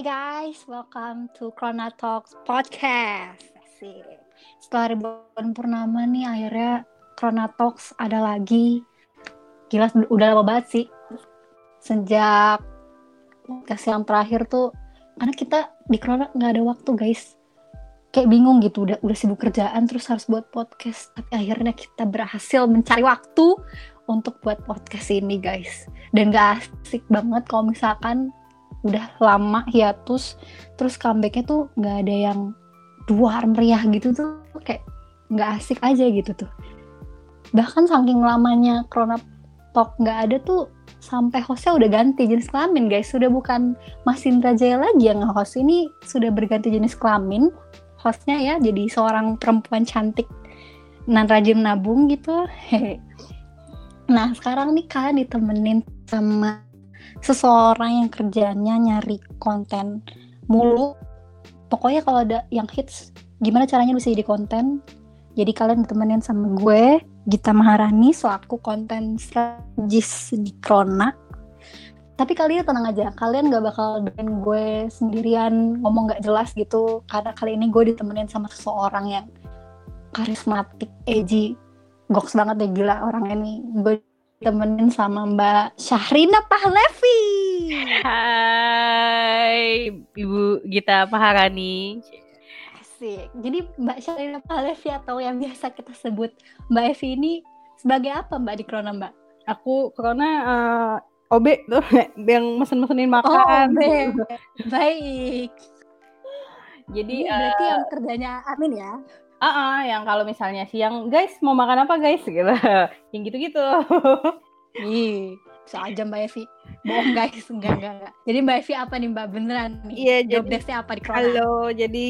Hai guys, welcome to Corona Talks Podcast. Asik. Setelah ribuan purnama nih, akhirnya Corona Talks ada lagi. Gila, udah lama banget sih. Sejak podcast yang terakhir tuh, karena kita di Corona nggak ada waktu guys. Kayak bingung gitu, udah udah sibuk kerjaan terus harus buat podcast. Tapi akhirnya kita berhasil mencari waktu untuk buat podcast ini guys. Dan gak asik banget kalau misalkan udah lama hiatus terus comebacknya tuh nggak ada yang dua meriah gitu tuh kayak nggak asik aja gitu tuh. Bahkan saking lamanya Corona Talk nggak ada tuh sampai hostnya udah ganti jenis kelamin guys. Sudah bukan Mas Indra Jaya lagi yang host ini sudah berganti jenis kelamin. Hostnya ya jadi seorang perempuan cantik. Nan rajin nabung gitu. Nah sekarang nih kalian ditemenin sama seseorang yang kerjanya nyari konten mulu. Pokoknya kalau ada yang hits gimana caranya bisa jadi konten? Jadi kalian ditemenin sama gue Gita Maharani selaku konten strategis di Krona. Tapi kalian tenang aja kalian gak bakal dengan gue sendirian ngomong gak jelas gitu. Karena kali ini gue ditemenin sama seseorang yang karismatik edgy goks banget deh gila orang ini gue temenin sama Mbak Syahrina Pahlevi. Hai, Ibu Gita Paharani. Asik. Jadi Mbak Syahrina Pahlevi atau yang biasa kita sebut Mbak Evi ini sebagai apa Mbak di Krona Mbak? Aku Krona uh, eh, OB tuh yang mesen-mesenin makan. Oh, OB. Baik. Jadi Ini berarti uh, yang kerjanya Amin ya? Ah, uh -uh, yang kalau misalnya siang, guys mau makan apa guys gitu, yang gitu-gitu. Ih, bisa aja Mbak Evi. Bohong guys, enggak, enggak, enggak. Jadi Mbak Evi apa nih Mbak beneran nih? Iya, Job jadi apa di Krona? Halo, jadi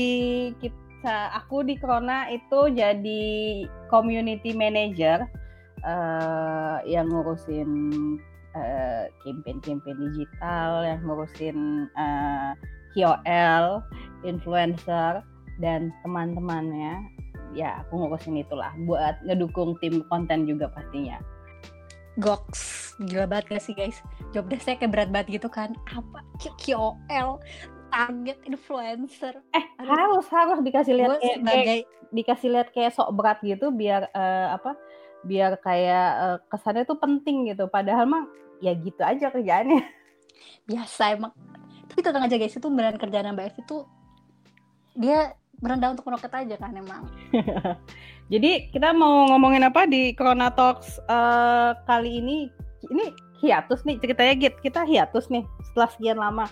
kita aku di Krona itu jadi community manager uh, yang ngurusin uh, campaign-campaign digital, yang ngurusin uh, KOL, influencer dan teman-temannya ya aku ngurusin itulah buat ngedukung tim konten juga pastinya. Goks, gila banget gak sih guys? Job saya kayak berat banget gitu kan. Apa? KOL Target influencer. Eh Aduh. harus harus dikasih lihat kayak, sebagai... kayak Dikasih lihat kayak sok berat gitu Biar uh, apa Biar kayak uh, kesannya tuh penting gitu. Padahal mah ya gitu aja kerjaannya. Biasa emang. Tapi tenang aja guys Itu beneran kerjaan Mbak Evi tuh Dia merendah untuk meroket aja kan emang. Jadi kita mau ngomongin apa di Corona Talks uh, kali ini? Ini hiatus nih ceritanya Git. Kita hiatus nih setelah sekian lama.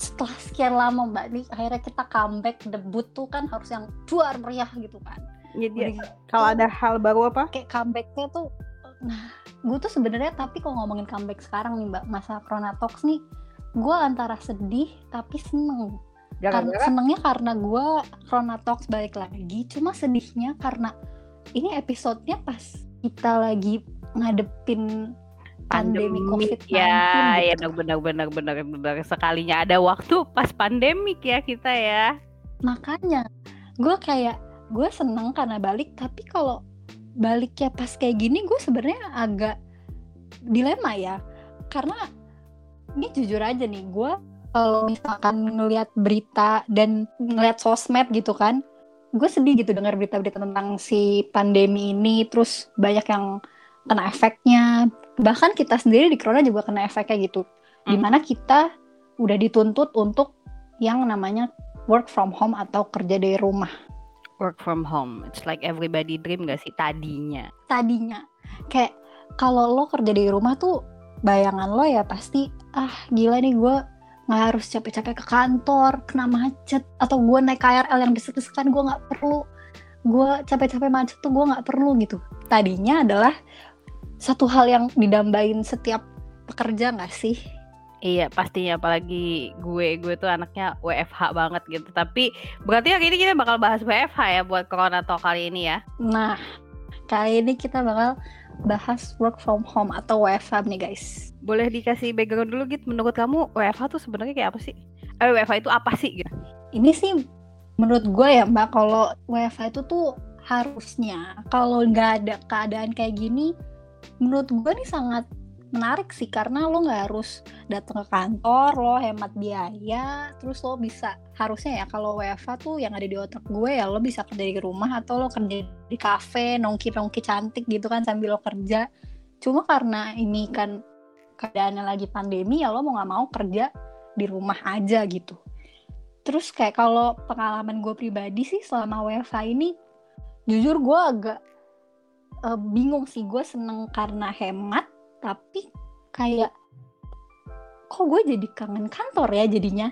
Setelah sekian lama Mbak nih akhirnya kita comeback debut tuh kan harus yang luar meriah gitu kan. Jadi kalau ada hal baru apa? Kayak comebacknya tuh nah gue tuh sebenarnya tapi kalau ngomongin comeback sekarang nih Mbak masa Corona Talks nih gue antara sedih tapi seneng karena senengnya karena gue Corona Talks balik lagi cuma sedihnya karena ini episodenya pas kita lagi ngadepin pandemi COVID-19 ya, gitu. ya benar benar benar benar sekalinya ada waktu pas pandemik ya kita ya. Makanya gue kayak gue seneng karena balik tapi kalau baliknya pas kayak gini gue sebenarnya agak dilema ya. Karena ini jujur aja nih gue kalau misalkan ngelihat berita dan ngelihat sosmed gitu kan gue sedih gitu dengar berita-berita tentang si pandemi ini terus banyak yang kena efeknya. Bahkan kita sendiri di corona juga kena efeknya gitu. Hmm. di mana kita udah dituntut untuk yang namanya work from home atau kerja dari rumah. Work from home. It's like everybody dream gak sih? Tadinya. Tadinya. Kayak kalau lo kerja dari rumah tuh bayangan lo ya pasti ah gila nih gue nggak harus capek-capek ke kantor kena macet atau gue naik KRL yang desek-desekan gue nggak perlu gue capek-capek macet tuh gue nggak perlu gitu. Tadinya adalah satu hal yang didambain setiap pekerja nggak sih? Iya pastinya apalagi gue gue tuh anaknya WFH banget gitu. Tapi berarti hari ini kita bakal bahas WFH ya buat Corona Talk kali ini ya. Nah kali ini kita bakal bahas work from home atau WFH nih guys. Boleh dikasih background dulu gitu menurut kamu WFH tuh sebenarnya kayak apa sih? Eh WFH itu apa sih gitu? Ini sih menurut gue ya Mbak kalau WFH itu tuh harusnya kalau nggak ada keadaan kayak gini menurut gue nih sangat menarik sih karena lo nggak harus datang ke kantor lo hemat biaya terus lo bisa harusnya ya kalau WFA tuh yang ada di otak gue ya lo bisa kerja di rumah atau lo kerja di kafe nongki nongki cantik gitu kan sambil lo kerja. Cuma karena ini kan keadaannya lagi pandemi ya lo mau nggak mau kerja di rumah aja gitu. Terus kayak kalau pengalaman gue pribadi sih selama WFA ini jujur gue agak uh, bingung sih gue seneng karena hemat tapi kayak kok gue jadi kangen kantor ya jadinya?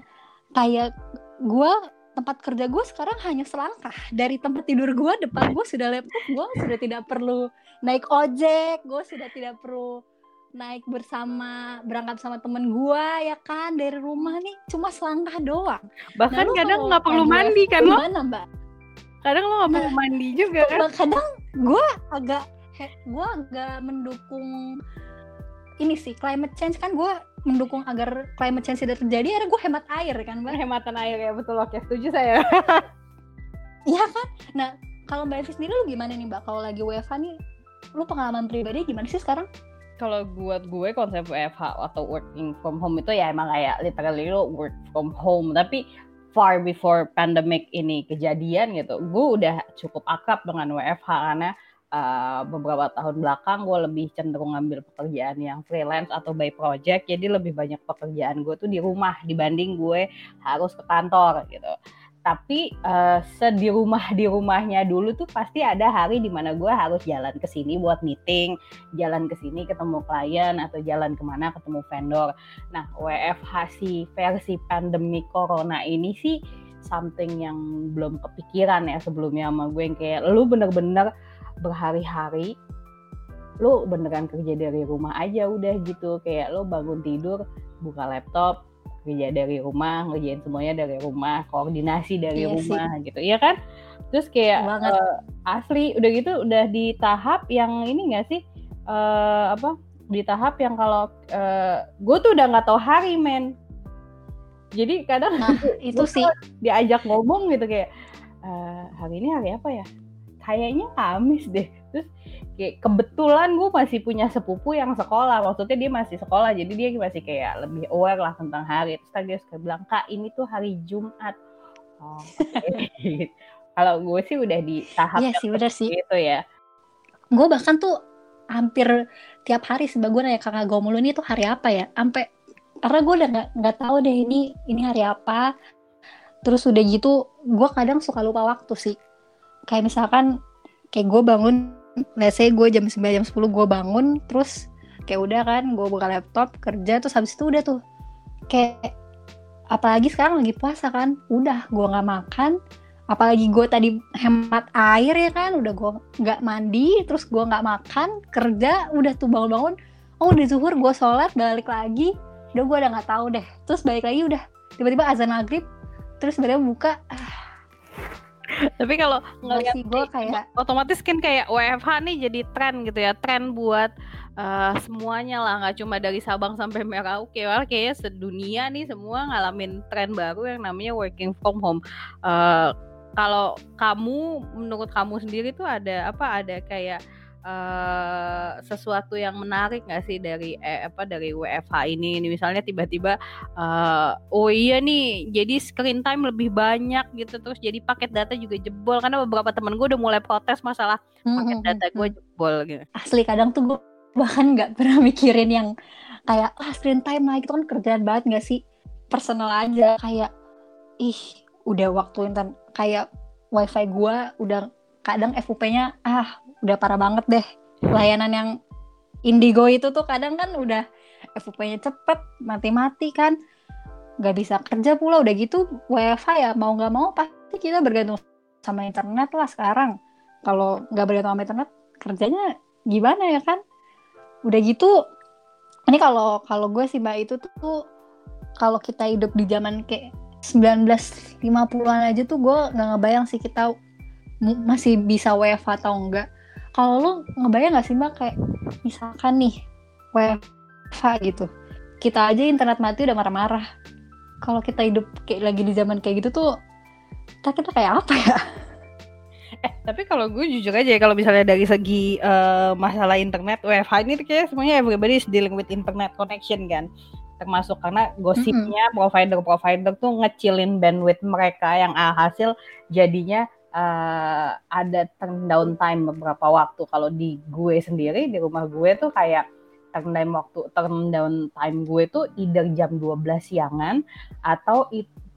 Kayak gue tempat kerja gue sekarang hanya selangkah. Dari tempat tidur gue depan gue sudah laptop gue sudah tidak perlu naik ojek gue sudah tidak perlu naik bersama berangkat sama temen gue ya kan? Dari rumah nih cuma selangkah doang. Bahkan nah, kadang nggak perlu mandi kan lo? Gimana mbak? Kadang lo nggak perlu nah, mandi juga kan? kadang gue agak gue agak mendukung ini sih climate change. Kan gue mendukung agar climate change tidak terjadi akhirnya gue hemat air kan mbak? Hematan air ya betul. Oke setuju saya. Iya kan? Nah kalau mbak Evi sendiri lu gimana nih mbak? Kalau lagi WFH nih lu pengalaman pribadi gimana sih sekarang? Kalau buat gue konsep WFH atau working from home itu ya emang kayak literally lo work from home. Tapi far before pandemic ini kejadian gitu gue udah cukup akrab dengan WFH karena uh, beberapa tahun belakang gue lebih cenderung ngambil pekerjaan yang freelance atau by project jadi lebih banyak pekerjaan gue tuh di rumah dibanding gue harus ke kantor gitu tapi uh, sedi rumah di rumahnya dulu tuh pasti ada hari di mana gue harus jalan ke sini buat meeting, jalan ke sini ketemu klien atau jalan ke mana ketemu vendor. Nah WFH si versi pandemi corona ini sih something yang belum kepikiran ya sebelumnya sama gue yang kayak lu bener-bener berhari-hari lu beneran kerja dari rumah aja udah gitu. Kayak lu bangun tidur buka laptop kerja dari rumah ngerjain semuanya dari rumah koordinasi dari iya rumah sih. gitu. Ya kan? Terus kayak uh, asli udah gitu udah di tahap yang ini gak sih? Uh, apa? Di tahap yang kalau uh, eh, gue tuh udah nggak tahu hari men. Jadi kadang nah, itu sih. diajak ngomong gitu kayak uh, hari ini hari apa ya kayaknya Kamis deh. Terus kayak kebetulan gue masih punya sepupu yang sekolah. Maksudnya dia masih sekolah jadi dia masih kayak lebih aware lah tentang hari. Terus tadi dia suka bilang kak ini tuh hari Jumat. Oh, okay. kalau gue sih udah di tahap iya sih udah sih. itu ya. Gue bahkan tuh hampir tiap hari sih gue nanya kakak gue mulu ini tuh hari apa ya? Sampai karena gue udah nggak nggak tahu deh ini ini hari apa. Terus udah gitu gue kadang suka lupa waktu sih kayak misalkan kayak gue bangun let's say gue jam 9 jam 10 gue bangun terus kayak udah kan gue buka laptop kerja terus habis itu udah tuh. Kayak apalagi sekarang lagi puasa kan udah gue nggak makan apalagi gue tadi hemat air ya kan udah gue nggak mandi terus gue nggak makan kerja udah tuh bangun-bangun oh udah zuhur gue sholat balik lagi udah gue udah nggak tahu deh. Terus balik lagi udah tiba-tiba azan maghrib terus sebenarnya buka ah, tapi kalau ngeliat gue kayak otomatis kan kayak WFH nih jadi tren gitu ya tren buat uh, semuanya lah nggak cuma dari Sabang sampai Merauke. Wah kayaknya sedunia nih semua ngalamin tren baru yang namanya working from home. Uh, kalau kamu menurut kamu sendiri tuh ada apa ada kayak uh, sesuatu yang menarik nggak sih dari eh, apa dari WFH ini? Ini misalnya tiba-tiba uh, oh iya nih jadi screen time lebih banyak gitu terus jadi paket data juga jebol karena beberapa temen gue udah mulai protes masalah hmm, paket hmm, data gue hmm. jebol gitu. Asli kadang tuh gue bahkan nggak pernah mikirin yang kayak ah screen time lah itu kan kerjaan banget nggak sih personal aja kayak ih udah waktu internet kayak wifi gue udah kadang FUP-nya ah udah parah banget deh. Layanan yang Indigo itu tuh kadang kan udah FUP-nya cepet mati-mati kan. Nggak bisa kerja pula udah gitu WFH ya mau nggak mau pasti kita bergantung sama internet lah sekarang. Kalau nggak bergantung sama internet kerjanya gimana ya kan? Udah gitu ini kalau kalau gue sih mbak itu tuh kalau kita hidup di zaman kayak 1950-an aja tuh gue nggak ngebayang sih kita masih bisa WFH atau enggak kalau lu ngebayang gak sih mbak kayak misalkan nih WFH gitu kita aja internet mati udah marah-marah kalau kita hidup kayak lagi di zaman kayak gitu tuh kita kita kayak apa ya Eh, tapi kalau gue jujur aja ya, kalau misalnya dari segi uh, masalah internet, WFH ini kayak semuanya everybody is dealing with internet connection kan. Termasuk karena gosipnya mm -hmm. provider-provider tuh ngecilin bandwidth mereka yang hasil jadinya uh, ada turn down time beberapa waktu. Kalau di gue sendiri di rumah gue tuh kayak turn down waktu turn down time gue tuh either jam 12 siangan atau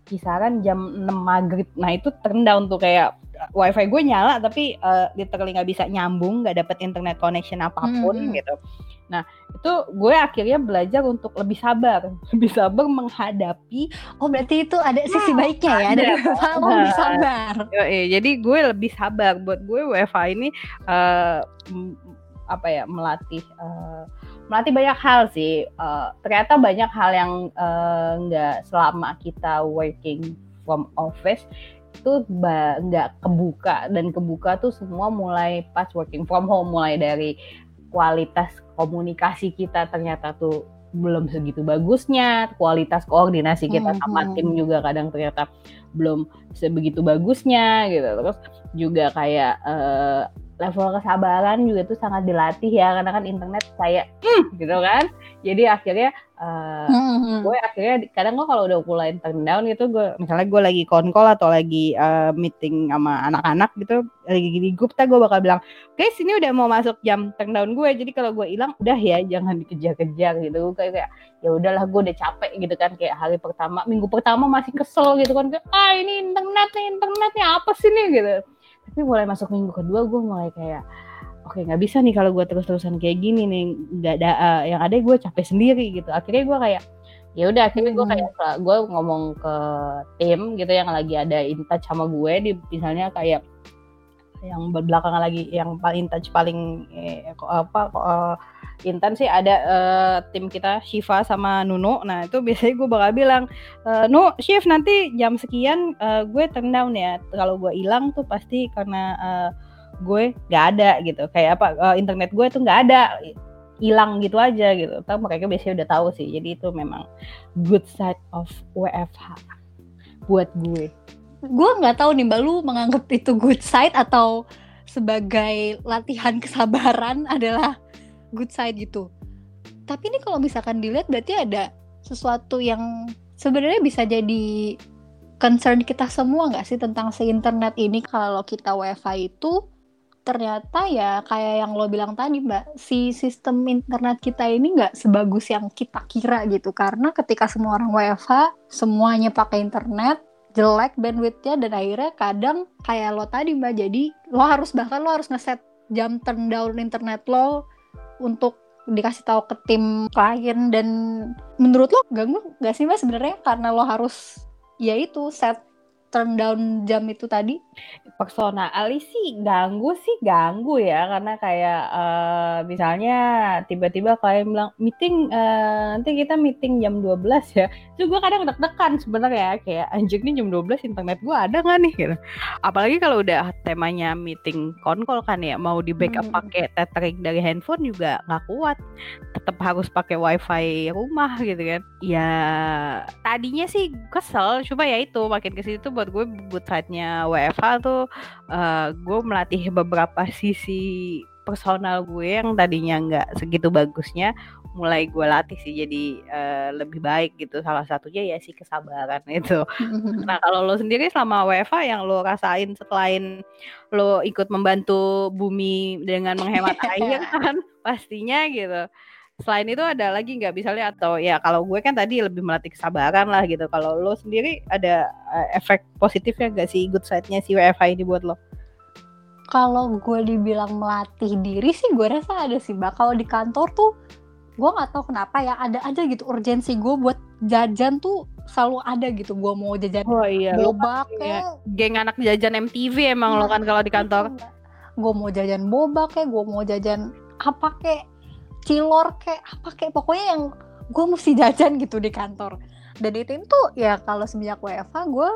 kisaran jam 6 maghrib. Nah itu turn down tuh kayak wifi gue nyala tapi uh, literally nggak bisa nyambung, nggak dapet internet connection apa pun hmm. gitu. Nah, itu gue akhirnya belajar untuk lebih sabar, lebih sabar menghadapi. Oh, berarti itu ada sisi nah, baiknya ya, ada nah, lebih sabar. Ya, jadi gue lebih sabar. Buat gue WFH ini uh, apa ya melatih uh, melatih banyak hal sih. Uh, ternyata banyak hal yang nggak uh, selama kita working from office itu nggak kebuka dan kebuka tuh semua mulai pas working from home mulai dari kualitas komunikasi kita ternyata tuh belum segitu bagusnya, kualitas koordinasi kita mm -hmm. sama hmm. tim juga kadang ternyata belum sebegitu bagusnya gitu. Terus juga kayak uh, level kesabaran juga tuh sangat dilatih ya karena kan internet kayak mm, gitu kan. Jadi akhirnya uh, mm-hmm. gue akhirnya kadang gue kalau udah mulai turn down gitu gue misalnya gue lagi konkol atau lagi uh, meeting sama anak-anak gitu lagi di grup gue bakal bilang guys ini udah mau masuk jam turn down gue. Jadi kalau gue hilang udah ya jangan dikejar-kejar gitu. Kayak kayak ya udahlah gue udah capek gitu kan. Kayak hari pertama minggu pertama masih kesel gitu kan. Kayak ah ini internet nih internetnya apa sih nih? Gitu tapi mulai masuk minggu kedua gue mulai kayak oke okay, nggak bisa nih kalau gue terus-terusan kayak gini nih nggak ada uh, yang ada gue capek sendiri gitu akhirnya gue kayak ya udah akhirnya gue kayak hmm. gue ngomong ke tim gitu yang lagi ada in touch sama gue di misalnya kayak yang belakangan lagi yang paling touch paling eh, apa uh, Intan sih ada uh, tim kita Shiva sama Nuno. Nah itu biasanya gue bakal bilang, uh, Nu, Shiv nanti jam sekian uh, gue turn down ya. Kalau gue hilang tuh pasti karena uh, gue nggak ada gitu. Kayak apa uh, internet gue tuh nggak ada hilang gitu aja gitu. Tapi mereka biasanya udah tahu sih. Jadi itu memang good side of WFH buat gue. Gue nggak tahu nih, Mbak lu menganggap itu good side atau sebagai latihan kesabaran adalah good side gitu. Tapi ini kalau misalkan dilihat berarti ada sesuatu yang sebenarnya bisa jadi concern kita semua nggak sih tentang si internet ini? Kalau kita wifi itu ternyata ya kayak yang lo bilang tadi mbak si sistem internet kita ini nggak sebagus yang kita kira gitu. Karena ketika semua orang WFH semuanya pakai internet jelek bandwidthnya dan akhirnya kadang kayak lo tadi mbak jadi lo harus bahkan lo harus ngeset jam turn down internet lo untuk dikasih tahu ke tim klien dan menurut lo ganggu gak sih mas sebenarnya? Karena lo harus ya itu set turn down jam itu tadi? Personal sih ganggu sih ganggu ya karena kayak uh, misalnya tiba-tiba kalian bilang meeting uh, nanti kita meeting jam 12 ya. Itu gue kadang deg-degan sebenarnya kayak anjir nih jam 12 internet gue ada nggak nih gitu. Apalagi kalau udah temanya meeting konkol kan ya mau di backup hmm. pakai tethering dari handphone juga nggak kuat. Tetap harus pakai wifi rumah gitu kan. Ya tadinya sih kesel coba ya itu makin ke situ buat gue buat saatnya WFH tuh uh, gue melatih beberapa sisi personal gue yang tadinya nggak segitu bagusnya mulai gue latih sih jadi uh, lebih baik gitu. Salah satunya ya sih kesabaran itu. Nah kalau lo sendiri selama WFH yang lo rasain selain lo ikut membantu bumi dengan menghemat air kan pastinya gitu selain itu ada lagi nggak? Misalnya atau ya kalau gue kan tadi lebih melatih kesabaran lah gitu. Kalau lo sendiri ada uh, efek positifnya nggak sih good side-nya si WFH ini buat lo? Kalau gue dibilang melatih diri sih gue rasa ada sih mbak. Kalau di kantor tuh gue nggak tahu kenapa ya ada aja gitu urgensi gue buat jajan tuh selalu ada gitu. Gue mau jajan oh, iya. boba kayak geng anak jajan MTV emang nah, lo kan kalau di kantor. Gue mau jajan boba kayak gue mau jajan apa kayak cilor kayak apa kayak pokoknya yang gue mesti jajan gitu di kantor dan itu tuh ya kalau semenjak WFH gue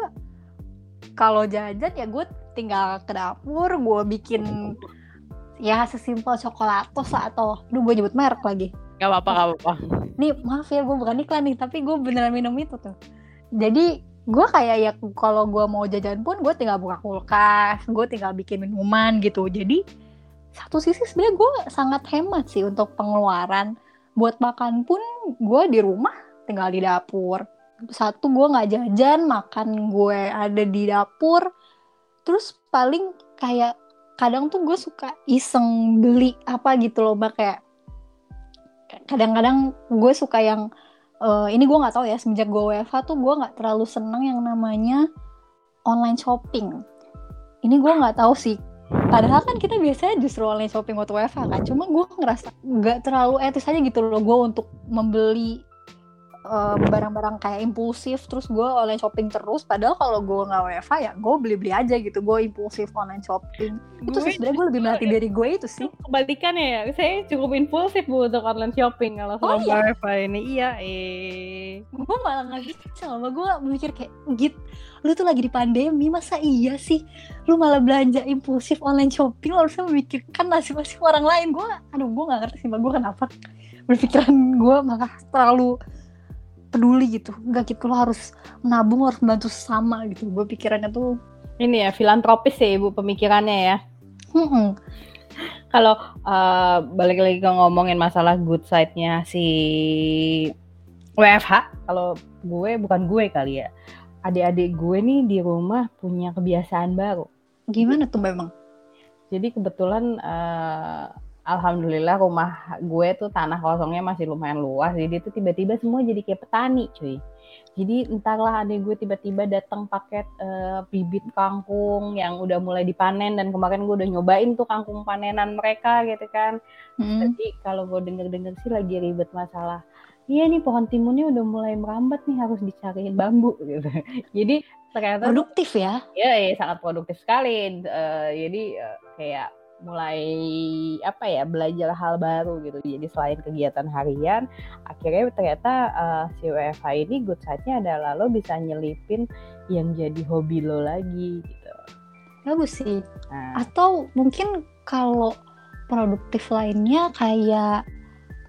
kalau jajan ya gue tinggal ke dapur gue bikin ya sesimpel coklatos atau duh gue nyebut merek lagi Gak apa-apa, gak apa-apa. Nih, maaf ya, gue bukan iklan nih, tapi gue beneran minum itu tuh. Jadi, gue kayak ya kalau gue mau jajan pun gue tinggal buka kulkas gue tinggal bikin minuman gitu jadi satu sisi sebenarnya gue sangat hemat sih untuk pengeluaran buat makan pun gue di rumah tinggal di dapur satu gue nggak jajan makan gue ada di dapur terus paling kayak kadang tuh gue suka iseng beli apa gitu loh mbak kayak kadang-kadang gue suka yang uh, ini gue nggak tahu ya semenjak gue WFH tuh gue nggak terlalu seneng yang namanya online shopping. Ini gue nggak tahu sih. Padahal kan kita biasanya justru online shopping waktu WFH kan. Cuma gue ngerasa nggak terlalu etis aja gitu loh gue untuk membeli barang-barang uh, kayak impulsif terus gue online shopping terus padahal kalau gue nggak WFH ya gue beli-beli aja gitu gue impulsif online shopping. Gue itu sebenarnya gue lebih melatih dari gue itu sih. Kebalikannya ya saya cukup impulsif bu untuk online shopping kalau oh, iya? WFH ini. Iya eh. Gue malah nggak bisa sama gue mikir kayak git lu tuh lagi di pandemi masa iya sih? Lu malah belanja impulsif online shopping? Lu harusnya memikirkan nasib-nasib orang lain. Gue aduh gue nggak ngerti sih gue kenapa? Berpikiran gue malah terlalu peduli gitu. Nggak gitu lo harus menabung harus membantu sama gitu. Gue pikirannya tuh ini ya filantropis ya ibu pemikirannya ya. Hmm. kalau uh, balik lagi ke ngomongin masalah good side-nya si WFH kalau gue bukan gue kali ya. Adik-adik gue nih di rumah punya kebiasaan baru. Gimana tuh memang jadi kebetulan uh, alhamdulillah rumah gue tuh tanah kosongnya masih lumayan luas jadi tuh tiba-tiba semua jadi kayak petani cuy. Jadi entahlah adik gue tiba-tiba datang paket uh, bibit kangkung yang udah mulai dipanen dan kemarin gue udah nyobain tuh kangkung panenan mereka gitu kan. Hmm. jadi kalau gue denger-denger sih lagi ribet masalah iya nih pohon timunnya udah mulai merambat nih harus dicariin bambu gitu. Jadi ternyata produktif ya? Iya ya, sangat produktif sekali. Uh, jadi uh, kayak mulai apa ya belajar hal baru gitu. Jadi selain kegiatan harian akhirnya ternyata uh, si WFH ini good side-nya adalah lo bisa nyelipin yang jadi hobi lo lagi gitu. Bagus sih. Nah. atau mungkin kalau produktif lainnya kayak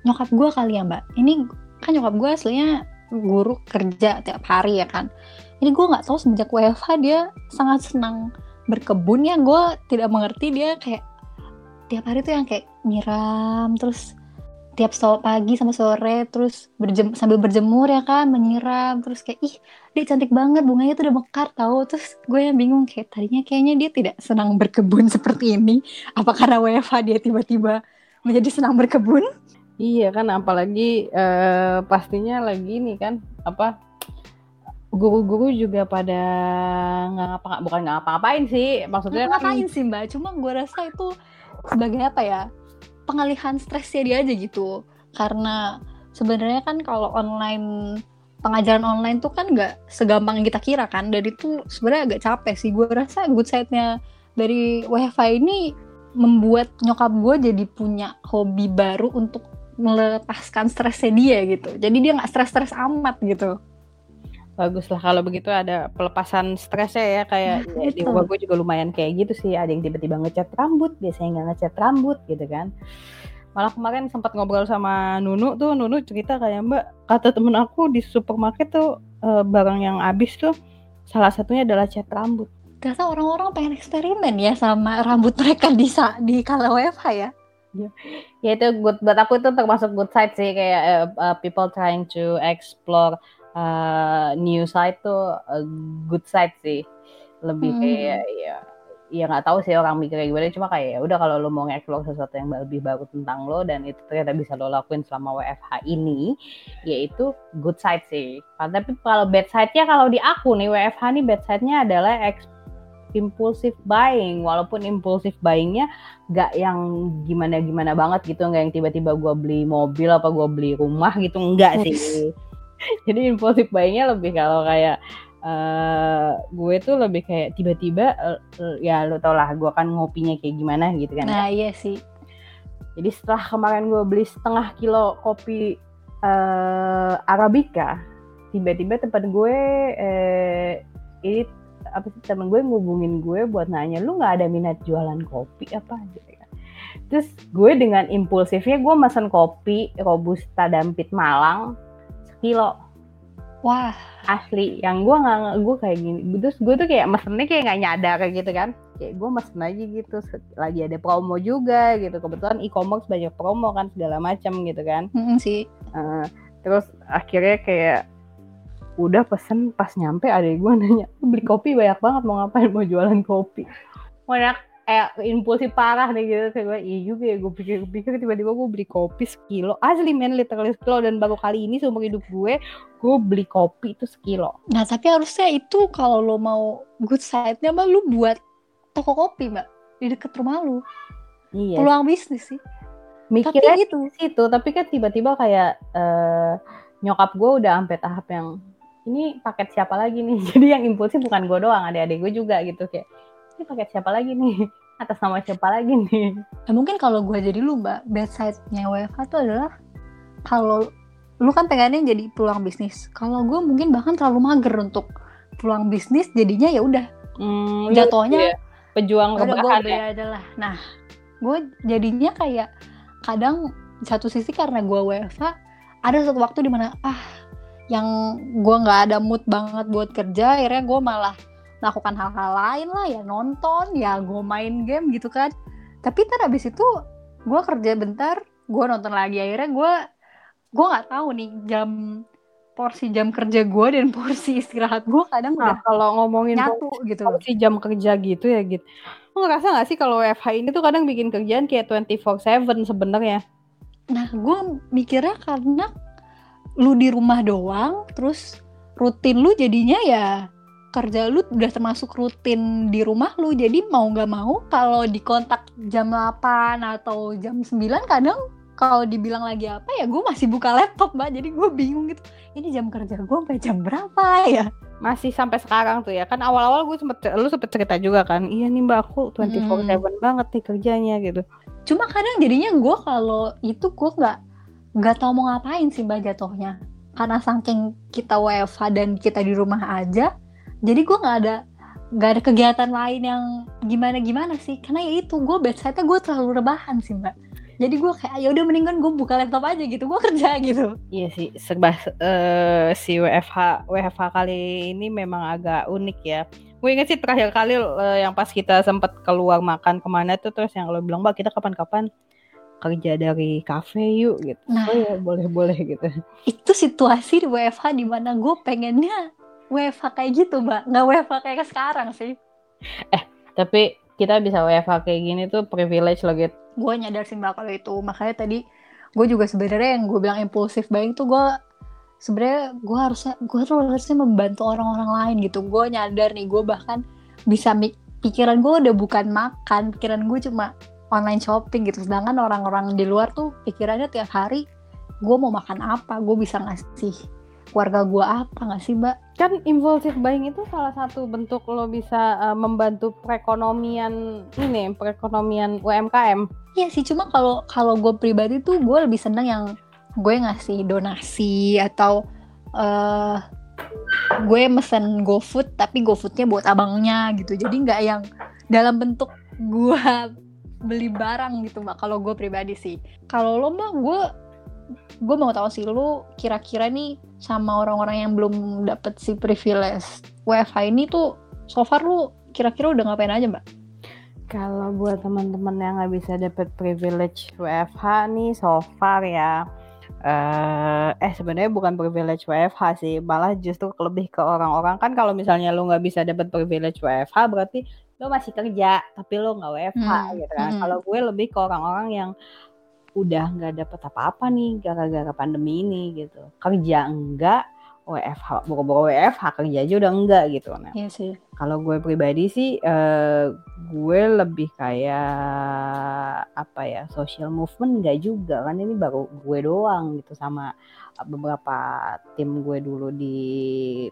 nyokap gue kali ya mbak. Ini kan nyokap gue aslinya guru kerja tiap hari ya kan. Ini gue nggak tahu semenjak WFH dia sangat senang berkebun ya. Gue tidak mengerti dia kayak tiap hari tuh yang kayak nyiram terus tiap so pagi sama sore terus berjem sambil berjemur ya kan menyiram terus kayak ih dia cantik banget bunganya tuh udah mekar tahu terus gue yang bingung kayak tadinya kayaknya dia tidak senang berkebun seperti ini. Apa karena WFH dia tiba-tiba menjadi senang berkebun? Iya kan apalagi uh, pastinya lagi nih kan apa guru-guru juga pada nggak ngapa bukan nggak ngapa-ngapain sih maksudnya nggak ngapain kan, sih mbak. Cuma gue rasa itu sebagai apa ya pengalihan stresnya dia aja gitu. Karena sebenarnya kan kalau online pengajaran online tuh kan nggak segampang yang kita kira kan. Dan itu sebenarnya agak capek sih. Gue rasa good side-nya dari wifi ini membuat nyokap gue jadi punya hobi baru untuk melepaskan stresnya dia gitu. Jadi dia nggak stres-stres amat gitu Bagus lah. Kalau begitu ada pelepasan stresnya ya kayak nah, ya, di rumah gue juga lumayan kayak gitu sih. Ada yang tiba-tiba ngecat rambut biasanya nggak ngecat rambut gitu kan. Malah kemarin sempat ngobrol sama Nunu tuh Nunu cerita kayak Mbak kata temen aku di supermarket tuh e, barang yang habis tuh salah satunya adalah cat rambut. Ternyata orang-orang pengen eksperimen ya sama rambut mereka di di kala WFH ya. Ya, ya itu good buat aku itu termasuk good side sih kayak uh, uh, people trying to explore uh, new side tuh uh, good side sih. Lebih hmm. kayak ya ya nggak tahu sih orang mikir kayak gimana cuma kayak ya udah kalau lo mau ngeksplor sesuatu yang lebih baru tentang lo dan itu ternyata bisa lo lakuin selama WFH ini yaitu good side sih. Tapi kalau bad side-nya kalau di aku nih WFH nih bad side-nya adalah impulsive buying. Walaupun impulsive buyingnya gak yang gimana gimana banget gitu nggak yang tiba-tiba gue beli mobil apa gue beli rumah gitu enggak sih jadi impulsif buyingnya lebih kalau kayak uh, gue tuh lebih kayak tiba-tiba uh, ya lo tau lah gue kan ngopinya kayak gimana gitu kan. Nah iya sih. Jadi setelah kemarin gue beli setengah kilo kopi uh, arabica tiba-tiba tempat gue eh, ini apa sih temen gue ngubungin gue buat nanya lu nggak ada minat jualan kopi apa? Gitu kan terus gue dengan impulsifnya gue mesen kopi robusta dampit Malang kilo. Wah, asli yang gue nggak gue kayak gini. Terus gue tuh kayak mesennya kayak nggak nyadar gitu kan. Kayak gue mesen aja gitu lagi ada promo juga gitu. Kebetulan e-commerce banyak promo kan segala macam gitu kan. Mm -mm sih. Uh, terus akhirnya kayak udah pesen pas nyampe ada gue nanya beli kopi banyak banget mau ngapain? Mau jualan kopi? Banyak kayak impulsif parah nih gitu kayak gue iya juga ya gue pikir-pikir tiba-tiba gue beli kopi sekilo asli men literally sekilo dan baru kali ini seumur hidup gue gue beli kopi itu sekilo Nah, tapi harusnya itu kalau lo mau good side-nya mah lu buat toko kopi, Mbak. Di deket rumah lu. iya Peluang bisnis sih. mikirnya Tapi gitu. situ tapi kan tiba-tiba kayak eh, nyokap gue udah sampai tahap yang ini paket siapa lagi nih jadi yang impulsif bukan gue doang adik-adik gue juga gitu kayak ini paket siapa lagi nih atas nama siapa lagi nih Nah, mungkin kalau gue jadi lu, Mbak, bad side-nya WFH itu adalah kalau lu kan pengennya jadi peluang bisnis. Kalau gue mungkin bahkan terlalu mager untuk peluang bisnis, jadinya ya udah Hmm, jatuhnya iya. pejuang gue keberkahan ya. adalah. Nah, gue jadinya kayak kadang satu sisi karena gue WFH ada satu waktu di mana ah yang gue nggak ada mood banget buat kerja, akhirnya gue malah melakukan hal-hal lain lah ya nonton, ya gue main game gitu kan. Tapi ntar abis itu gue kerja bentar, gue nonton lagi akhirnya gue gue nggak tahu nih jam porsi jam kerja gue dan porsi istirahat gue kadang Nah, udah kalau ngomongin nyatu gitu. porsi jam kerja gitu ya gitu. Lu ngerasa gak sih kalau WFH ini tuh kadang bikin kerjaan kayak 24/7 sebenarnya? Nah, gue mikirnya karena lu di rumah doang, terus rutin lu jadinya ya kerja lu udah termasuk rutin di rumah lu. Jadi mau nggak mau kalau dikontak jam 8 atau jam 9 kadang kalau dibilang lagi apa ya gue masih buka laptop mbak jadi gue bingung gitu ini jam kerja gue sampai jam berapa ya Masih sampai sekarang tuh ya. Kan awal-awal gue sempet lu sempet cerita juga kan. Iya nih Mbak aku 24/7 banget nih kerjanya gitu. cuma kadang jadinya gue kalau itu gue nggak nggak tahu mau ngapain sih mbak jatuhnya karena saking kita WFH dan kita di rumah aja jadi gue nggak ada nggak ada kegiatan lain yang gimana gimana sih karena ya itu gue bedside-nya gue terlalu rebahan sih mbak jadi gue kayak ya udah mendingan gue buka laptop aja gitu gue kerja gitu Iya sih, serba eh, si WFH WFH kali ini memang agak unik ya. Gue inget sih terakhir kali eh, yang pas kita sempet keluar makan ke mana tuh terus yang lo bilang mbak kita kapan-kapan kerja dari kafe yuk gitu. Nah. Oh ya boleh-boleh gitu. itu situasi di WFH di mana gue pengennya WFH kayak gitu mbak. Nggak WFH kayak sekarang sih. Tapi kita bisa WFH kayak gini tuh privilege loh gitu. gue nyadar sih mbak kalau itu. Makanya tadi gue juga sebenarnya yang gue bilang impulsif buying tuh gue sebenarnya gue harusnya gue tuh harusnya membantu orang-orang lain gitu. Gue nyadar nih gue bahkan bisa mik- pikiran gue udah bukan makan pikiran gue cuma online shopping gitu. Sedangkan orang-orang di luar tuh pikirannya tiap hari gue mau makan apa? Gue bisa ngasih keluarga gue apa nggak sih mbak Kan impulsive buying itu salah satu bentuk lo bisa eh, membantu perekonomian ini, perekonomian UMKM. Iya sih, cuma kalau kalau gue pribadi tuh gue lebih seneng yang gue ngasih donasi atau eh gue mesen GoFood tapi GoFoodnya buat abangnya gitu. Jadi nggak yang dalam bentuk gue beli barang gitu mbak. Kalau gue pribadi sih. Kalau lo mbak, gue gue mau tahu sih lo kira-kira nih sama orang-orang yang belum dapet si privilege WFH ini tuh so far lu kira-kira udah ngapain aja mbak? Kalau buat teman-teman yang nggak bisa dapat privilege WFH nih so far ya, eh eh sebenarnya bukan privilege WFH sih, malah justru lebih ke orang-orang kan kalau misalnya lu nggak bisa dapat privilege WFH berarti lu masih kerja tapi lu nggak WFH Hmm, gitu kan. hmm. Kalau gue lebih ke orang-orang yang udah nggak dapat apa-apa nih gara-gara pandemi ini gitu. Kerja enggak, WFH, boro-boro WFH kerja aja udah enggak gitu. Nah, Iya sih. kalau gue pribadi sih, eh, gue lebih kayak apa ya social movement nggak juga kan ini baru gue doang gitu sama beberapa tim gue dulu di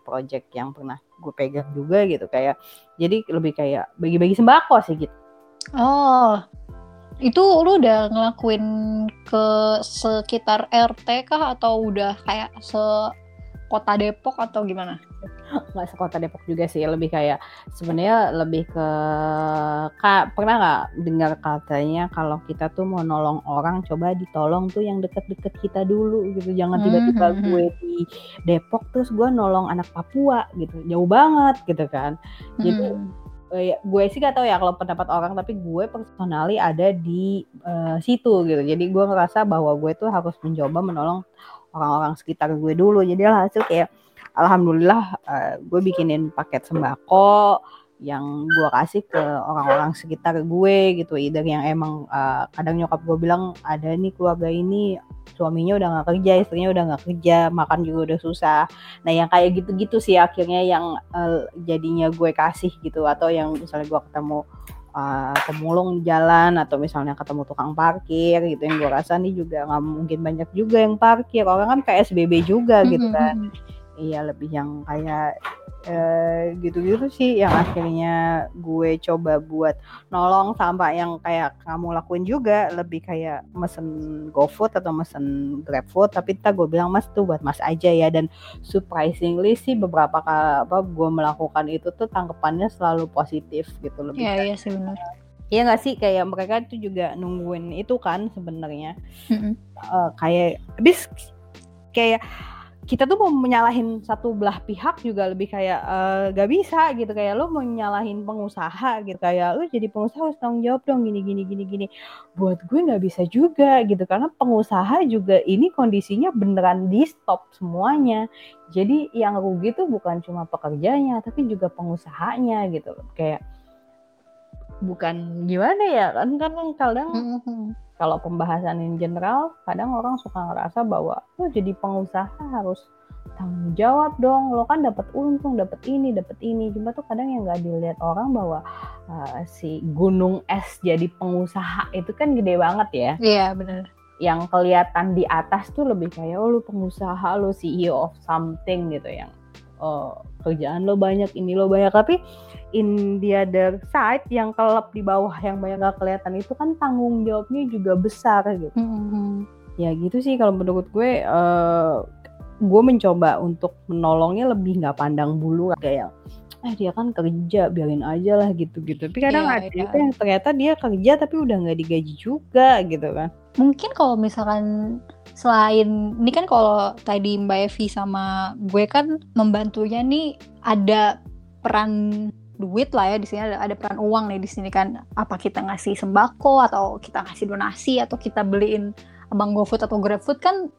project yang pernah gue pegang juga gitu kayak jadi lebih kayak bagi-bagi sembako sih gitu. Oh, itu lu udah ngelakuin ke sekitar RT kah? Atau udah kayak se sekota Depok atau gimana? nggak sekota Depok juga sih lebih kayak sebenarnya lebih ke kak pernah nggak dengar katanya kalau kita tuh mau nolong orang coba ditolong tuh yang deket-deket kita dulu gitu. Jangan tiba-tiba Hmm, hmm, gue di Depok terus gue nolong anak Papua gitu. Jauh banget gitu kan. Jadi Hmm. Ya, gue sih gak tahu ya kalau pendapat orang tapi gue personally ada di eh, situ gitu. Jadi gue ngerasa bahwa gue tuh harus mencoba menolong orang-orang sekitar gue dulu. Jadi hasil kayak alhamdulillah eh, gue bikinin paket sembako yang gue kasih ke orang-orang sekitar gue gitu. Either yang emang eh, kadang nyokap gue bilang ada nih keluarga ini suaminya udah nggak kerja istrinya udah nggak kerja makan juga udah susah. Nah yang kayak gitu-gitu sih akhirnya yang eh, jadinya gue kasih gitu. Atau yang misalnya gue ketemu uh, pemulung di jalan atau misalnya ketemu tukang parkir gitu yang gue rasa nih juga nggak mungkin banyak juga yang parkir. Orang kan PSBB juga gitu Hmm, kan. hmm. Iya lebih yang kayak eh, gitu-gitu sih yang akhirnya gue coba buat nolong sampai yang kayak kamu lakuin juga. Lebih kayak mesen GoFood atau mesen GrabFood. Tapi ntar gue bilang mas tuh buat mas aja ya. Dan surprisingly sih beberapa kali apa gue melakukan itu tuh tanggapannya selalu positif gitu lebih Iya, kayak- iya sih benar. Iya nggak sih? Kayak mereka tuh juga nungguin itu kan sebenarnya. Mm-mm. Eh, kayak habis kayak kita tuh mau menyalahin satu belah pihak juga lebih kayak eh, gak bisa gitu. Kayak lo mau nyalahin pengusaha gitu kayak lo jadi pengusaha harus tanggung jawab dong gini gini gini gini. Buat gue nggak bisa juga gitu karena pengusaha juga ini kondisinya beneran di stop semuanya. Jadi yang rugi tuh bukan cuma pekerjanya tapi juga pengusahanya gitu. Kayak bukan gimana ya kan kan kadang Mm-mm. Kalau pembahasan in general kadang orang suka ngerasa bahwa lo jadi pengusaha harus tanggung jawab dong. Lo kan dapat untung dapat ini dapat ini. Cuma tuh kadang yang nggak dilihat orang bahwa uh, si gunung es jadi pengusaha itu kan gede banget ya. Iya, benar. yang kelihatan di atas tuh lebih kayak oh lu pengusaha lo CEO of something gitu yang oh, kerjaan lo banyak ini lo banyak. Tapi in the other side yang kelap di bawah yang banyak gak kelihatan itu kan tanggung jawabnya juga besar gitu. Mm-mm. ya gitu sih kalau menurut gue eh gue mencoba untuk menolongnya lebih nggak pandang bulu kayak eh dia kan kerja biarin aja lah gitu gitu tapi kadang Iya, ada juga yang ternyata dia kerja tapi udah nggak digaji juga gitu kan. Mungkin kalau misalkan selain ini kan kalau tadi Mbak Evi sama gue kan membantunya nih ada peran duit lah ya di sini ada, ada peran uang nih di sini kan apa kita ngasih sembako atau kita ngasih donasi atau kita beliin abang GoFood atau GrabFood kan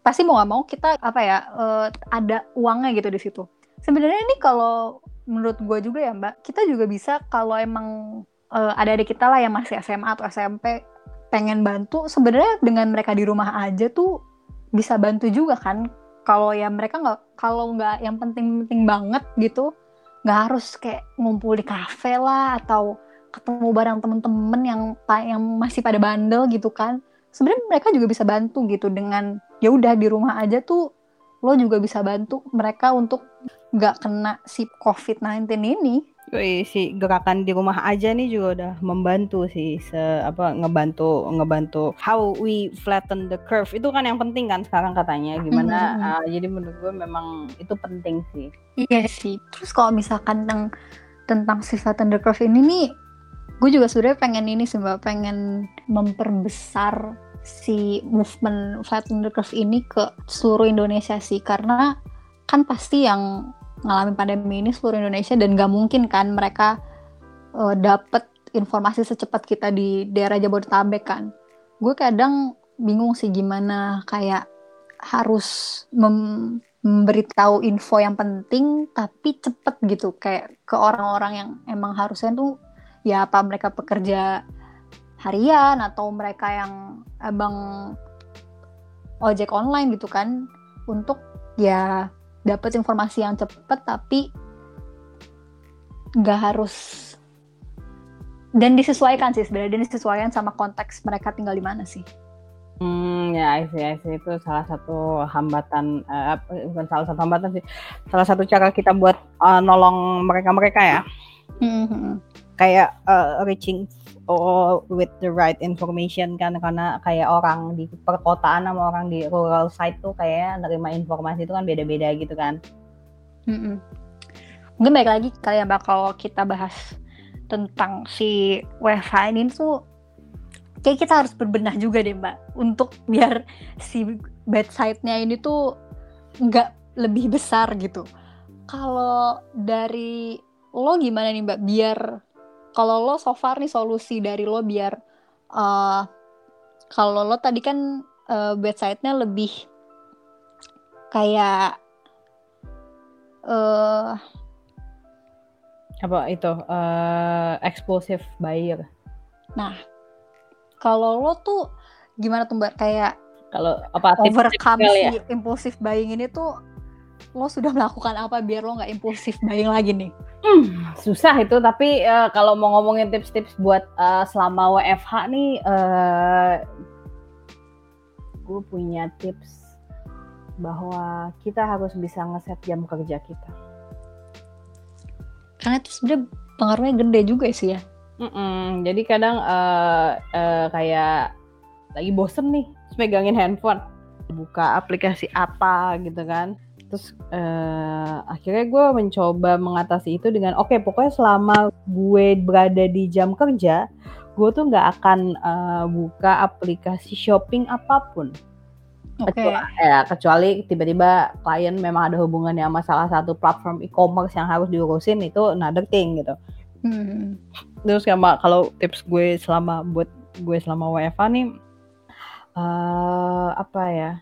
pasti mau nggak mau kita apa ya eh, ada uangnya gitu di situ. Sebenarnya ini kalau menurut gue juga ya Mbak, kita juga bisa kalau emang eh, ada adik kita lah yang masih SMA atau SMP pengen bantu, sebenarnya dengan mereka di rumah aja tuh bisa bantu juga kan. Kalau ya mereka nggak, kalau nggak yang penting-penting banget gitu, nggak harus kayak ngumpul di kafe lah atau ketemu bareng temen-temen yang yang masih pada bandel gitu kan. Sebenarnya mereka juga bisa bantu gitu dengan ya udah di rumah aja tuh lo juga bisa bantu mereka untuk nggak kena si COVID-19 ini. Yoi, si gerakan di rumah aja nih juga udah membantu sih se apa ngebantu ngebantu how we flatten the curve itu kan yang penting kan sekarang katanya gimana Mhm. uh, jadi menurut gue memang itu penting sih Iya sih. Terus kalau misalkan tentang tentang sifat Thunder Curve ini nih, gue juga sebenarnya pengen ini sih mbak, pengen memperbesar si movement Flat Thunder Curve ini ke seluruh Indonesia sih, karena kan pasti yang ngalamin pandemi ini seluruh Indonesia dan gak mungkin kan mereka uh, dapet informasi secepat kita di daerah Jabodetabek kan. Gue kadang bingung sih gimana kayak harus mem- memberitahu info yang penting tapi cepet gitu kayak ke orang-orang yang emang harusnya tuh ya apa mereka pekerja harian atau mereka yang abang ojek online gitu kan untuk ya dapat informasi yang cepet tapi nggak harus dan disesuaikan sih sebenarnya dan disesuaikan sama konteks mereka tinggal di mana sih Hmm, ya, I see, I see. itu salah satu hambatan, eh, apa- bukan salah satu hambatan sih, salah satu cara kita buat eh, nolong mereka-mereka ya, Mhm. kayak eh, reaching all with the right information kan karena kayak orang di perkotaan sama orang di rural side tuh kayak nerima informasi itu kan beda-beda gitu kan. Mm-mm. Mungkin baik lagi kali ya Mbak kalau kita bahas tentang si WFH ini tuh kayak kita harus berbenah juga deh Mbak untuk biar si bedside-nya ini tuh nggak lebih besar gitu. Kalau dari lo gimana nih Mbak biar kalau lo so far nih solusi dari lo biar uh, kalau lo tadi kan uh, bedside-nya lebih kayak uh, Apa itu eh explosive buyer. nah kalau lo tuh gimana tuh Mbak kayak Kalau apa overcome kali si ya? impulsive buying ini tuh lo sudah melakukan apa biar lo nggak impulsive buying lagi nih? Hmm, susah itu tapi eh, kalau mau ngomongin tips-tips buat eh, selama WFH nih eh gue punya tips bahwa kita harus bisa ngeset jam kerja kita. Karena itu sebenarnya pengaruhnya gede juga sih ya. Mm-mm, jadi kadang eh, eh, kayak lagi bosen nih, megangin handphone, buka aplikasi apa gitu kan. Terus eh, akhirnya gue mencoba mengatasi itu dengan oke pokoknya selama gue berada di jam kerja, gue tuh nggak akan eh, buka aplikasi shopping apa pun. Oke. Kecuali, ya, kecuali tiba-tiba klien memang ada hubungannya sama salah satu platform e-commerce yang harus diurusin itu another thing gitu. Hmm. Terus sama kalau tips gue selama buat gue selama WFH nih eh apa ya?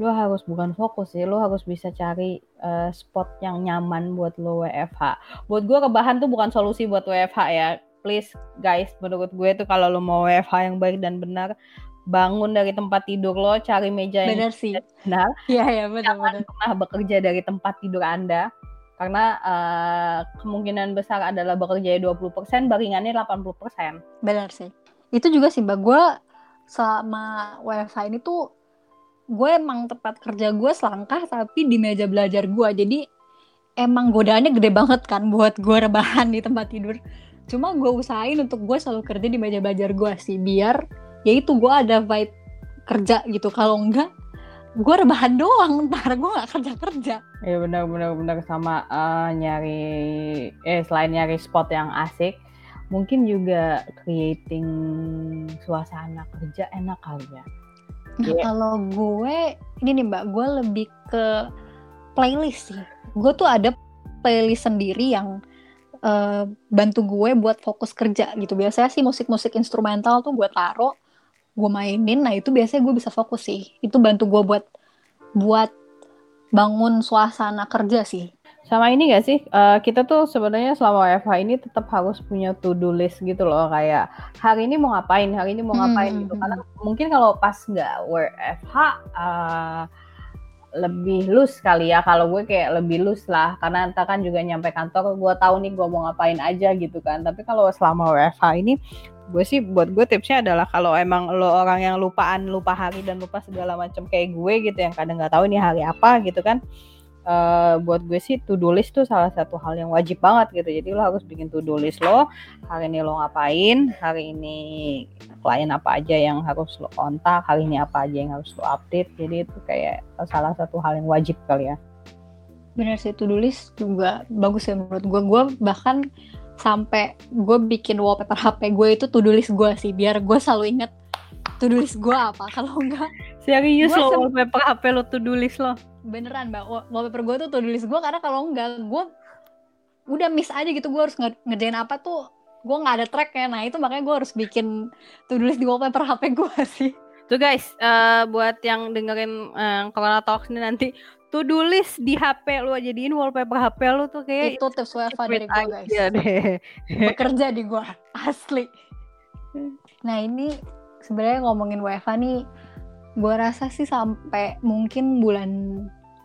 Lo harus bukan fokus sih, lo harus bisa cari eh, spot yang nyaman buat lo WFH. Buat gue rebahan tuh bukan solusi buat WFH ya. Please guys, menurut gue tuh kalau lo mau WFH yang baik dan benar, bangun dari tempat tidur lo, cari meja yang Benar sih. benar, Iya ya jangan benar-benar. pernah bekerja dari tempat tidur Anda karena eh, kemungkinan besar adalah bekerja 20%, baringannya 80%. Benar sih. Itu juga sih Mbak gue sama WFH ini tuh gue emang tempat kerja gue selangkah tapi di meja belajar gue. Jadi emang godaannya gede banget kan buat gue rebahan di tempat tidur. Cuma gue usahain untuk gue selalu kerja di meja belajar gue sih biar ya itu gue ada vibe kerja gitu. Kalau enggak gue rebahan doang ntar gue nggak kerja kerja Ya benar benar benar. Sama eh, nyari eh selain nyari spot yang asik, mungkin juga creating suasana kerja enak kali ya. Nah, Iya. kalau gue ini nih Mbak, gue lebih ke playlist sih. Gue tuh ada playlist sendiri yang eh, bantu gue buat fokus kerja gitu. Biasanya sih musik-musik instrumental tuh gue taro, gue mainin. Nah itu biasanya gue bisa fokus sih. Itu bantu gue buat buat bangun suasana kerja sih. Sama ini gak sih, eh, kita tuh sebenarnya selama WFH ini tetap harus punya to-do list gitu loh, kayak hari ini mau ngapain, hari ini mau ngapain Hmm, gitu. hmm, Karena mungkin kalau pas nggak WFH eh, lebih loose kali ya. Kalau gue kayak lebih loose lah, karena entah kan juga nyampe kantor, gue tahu nih gue mau ngapain aja gitu kan. Tapi kalau selama WFH ini, gue sih buat gue tipsnya adalah kalau emang lo orang yang lupaan, lupa hari dan lupa segala macam kayak gue gitu, yang kadang nggak tahu ini hari apa gitu kan eh, buat gue sih to do list tuh salah satu hal yang wajib banget gitu. Jadi lo harus bikin to do list lo. Hari ini lo ngapain? Hari ini klien apa aja yang harus lo kontak? Hari ini apa aja yang harus lo update? Jadi itu kayak salah satu hal yang wajib kali ya. Bener sih, to-do list juga bagus ya menurut gue. Gue bahkan sampai gue bikin wallpaper HP gue itu to-do list gue sih, biar gue selalu inget to-do list gue apa. Kalau enggak, Serius Gue lo wallpaper HP lo to do list lo? beneran mbak, wa- wallpaper gue tuh to-do list gue karena kalau enggak, gue udah miss aja gitu. Gue harus nge- ngerjain apa tuh, gue nggak ada tracknya. Nah itu makanya gue harus bikin to-do list di wallpaper HP gue sih. Tuh guys, eh, buat yang dengerin eh, Corona Talks ini nanti to do list di HP lu jadiin wallpaper HP lu tuh kayak itu tips WFH dari gue guys. Iya deh. bekerja di gua asli nah ini sebenarnya ngomongin WFH nih gua rasa sih sampai mungkin bulan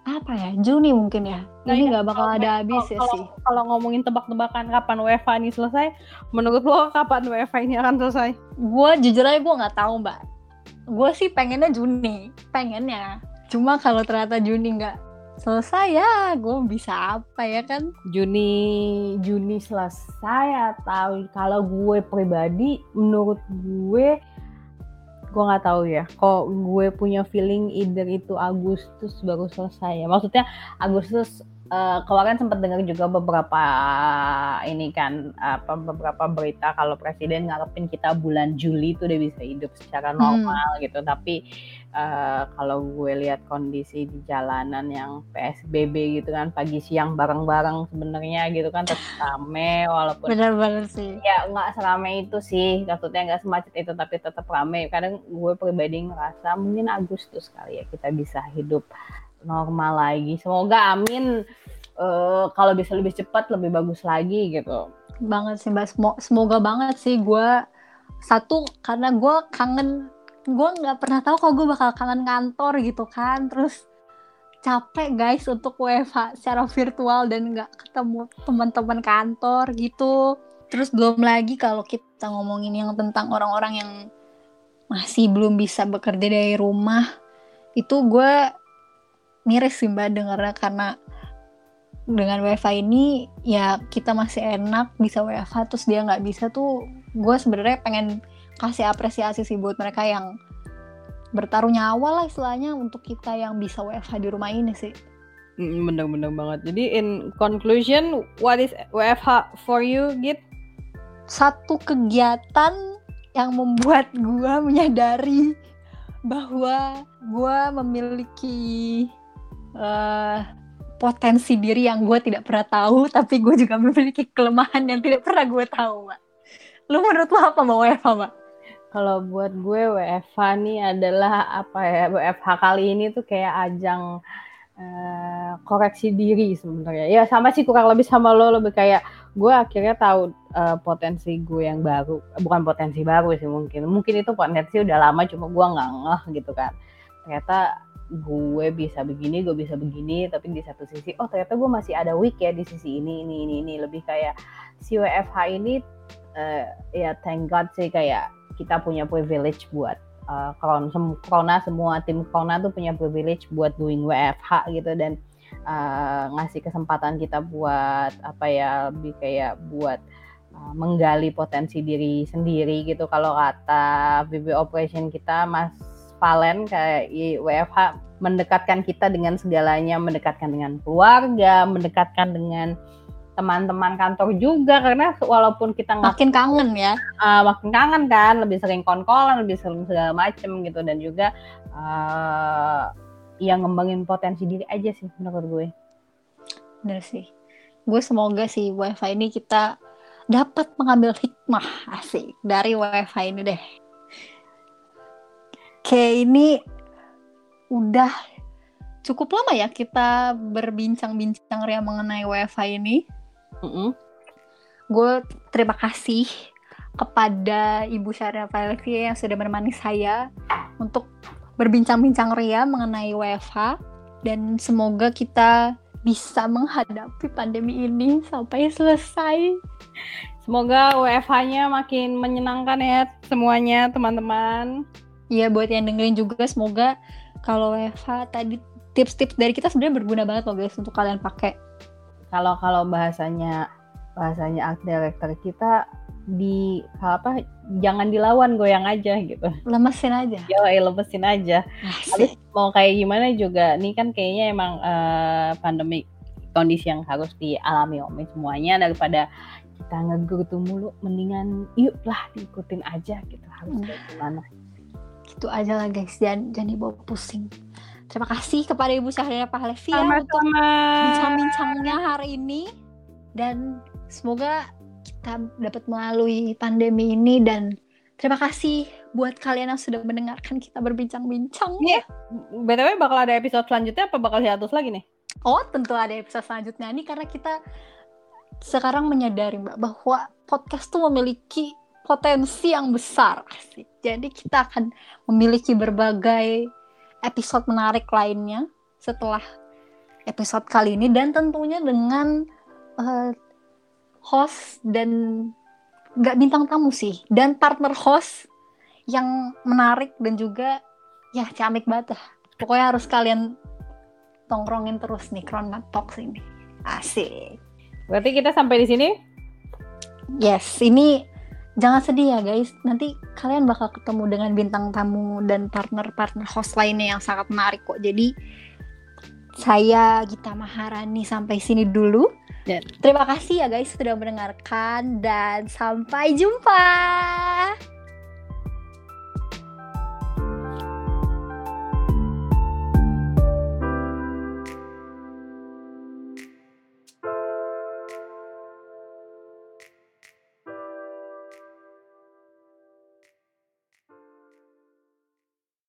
apa ya? Juni mungkin ya. Nah, ini iya, nggak bakal kalau- ada habis ya kalau, sih. Kalau ngomongin tebak-tebakan kapan WFH ini selesai, menurut lo kapan WFH ini akan selesai? gue jujur aja gue nggak tahu mbak. Gue sih pengennya Juni. Pengennya. Cuma kalau ternyata Juni nggak selesai ya gue bisa apa ya kan? Juni Juni selesai atau kalau gue pribadi menurut gue gue nggak tahu ya. Kok gue punya feeling either itu Agustus baru selesai ya. Maksudnya Agustus uh, kemarin sempat dengar juga beberapa ini kan apa beberapa berita kalau presiden ngarepin kita bulan Juli itu udah bisa hidup secara hmm. normal hmm. gitu tapi uh, kalau gue lihat kondisi di jalanan yang PSBB gitu kan pagi siang bareng-bareng sebenarnya gitu kan tetap rame walaupun benar-benar sih ya nggak serame itu sih maksudnya nggak semacet itu tapi tetap rame kadang gue pribadi ngerasa mungkin Agustus kali ya kita bisa hidup normal lagi. Semoga amin uh, kalau bisa lebih cepat lebih bagus lagi gitu. Banget sih Mbak. Semoga banget sih gue satu karena gue kangen gue nggak pernah tahu kalau gue bakal kangen kantor gitu kan terus capek guys untuk WFH secara virtual dan nggak ketemu teman-teman kantor gitu terus belum lagi kalau kita ngomongin yang tentang orang-orang yang masih belum bisa bekerja dari rumah itu gue miris sih mbak dengarnya karena dengan WiFi ini ya kita masih enak bisa WFH terus dia nggak bisa tuh gue sebenarnya pengen kasih apresiasi sih buat mereka yang bertaruh nyawa lah istilahnya untuk kita yang bisa WFH di rumah ini sih. Bener-bener banget. Jadi in conclusion, what is WFH for you, Git? Satu kegiatan yang membuat gue menyadari bahwa gue memiliki uh, potensi diri yang gue tidak pernah tahu tapi gue juga memiliki kelemahan yang tidak pernah gue tahu mbak lu menurut lo apa mbak WFH mbak kalau buat gue WFH nih adalah apa ya WFH kali ini tuh kayak ajang uh, koreksi diri sebenarnya. Ya sama sih kurang lebih sama lo lebih kayak gue akhirnya tahu uh, potensi gue yang baru. Bukan potensi baru sih mungkin. Mungkin itu potensi udah lama cuma gue nggak ngeh gitu kan. Ternyata gue bisa begini, gue bisa begini, tapi di satu sisi, oh ternyata gue masih ada week ya di sisi ini, ini, ini, ini, lebih kayak si WFH ini, uh, ya thank God sih kayak kita punya privilege buat uh, corona, semua tim corona tuh punya privilege buat doing WFH gitu dan uh, ngasih kesempatan kita buat apa ya lebih kayak buat menggali potensi diri sendiri gitu. Kalau kata BB operation kita mas Valen kayak WFH mendekatkan kita dengan segalanya, mendekatkan dengan keluarga, mendekatkan dengan teman-teman kantor juga karena walaupun kita nggak makin kangen ya, uh, makin kangen kan, lebih sering konkolan, lebih sering segala macem gitu dan juga uh, yang ngembangin potensi diri aja sih menurut gue. Bener sih, gue semoga sih wifi ini kita dapat mengambil hikmah asik dari wifi ini deh. Oke, ini udah cukup lama ya kita berbincang-bincang Ria mengenai WiFi ini. Mm -hmm. Gue terima kasih kepada Ibu Syarif Felixia yang sudah menemani saya untuk berbincang-bincang Ria mengenai WFH dan semoga kita bisa menghadapi pandemi ini sampai selesai. Semoga WFH-nya makin menyenangkan ya semuanya teman-teman. Iya buat yang dengerin juga semoga kalau Eva tadi tips-tips dari kita sebenarnya berguna banget loh guys untuk kalian pakai. Kalau kalau bahasanya bahasanya art director kita di apa jangan dilawan goyang aja gitu. Lemesin aja. Eh, lemesin aja. Habis mau kayak gimana juga nih kan kayaknya emang uh, pandemi kondisi yang harus dialami om semuanya daripada kita ngegerutu mulu mendingan yuk lah diikutin aja gitu harus hmm. gimana itu aja lah guys. Jangan jangan dibawa pusing. Terima kasih kepada Ibu Syahrina Pahlevi ya untuk bincang-bincangnya hari ini. Dan semoga kita dapat melalui pandemi ini. Dan terima kasih buat kalian yang sudah mendengarkan kita berbincang-bincang. Ya. BTW bakal ada episode selanjutnya apa bakal hiatus lagi nih? Oh, tentu ada episode selanjutnya. Nih karena kita sekarang menyadari Mbak bahwa podcast tuh memiliki potensi yang besar. Jadi kita akan memiliki berbagai episode menarik lainnya setelah episode kali ini dan tentunya dengan uh, host dan nggak bintang tamu sih dan partner host yang menarik dan juga ya camik banget lah. Pokoknya harus kalian tongkrongin terus nih Corona Talks ini. Asik. Berarti kita sampai di sini? Yes, ini jangan sedih ya guys. Nanti kalian bakal ketemu dengan bintang tamu dan partner-partner host lainnya yang sangat menarik kok. Jadi saya Gita Maharani sampai sini dulu. Dan terima kasih ya guys sudah mendengarkan dan sampai jumpa.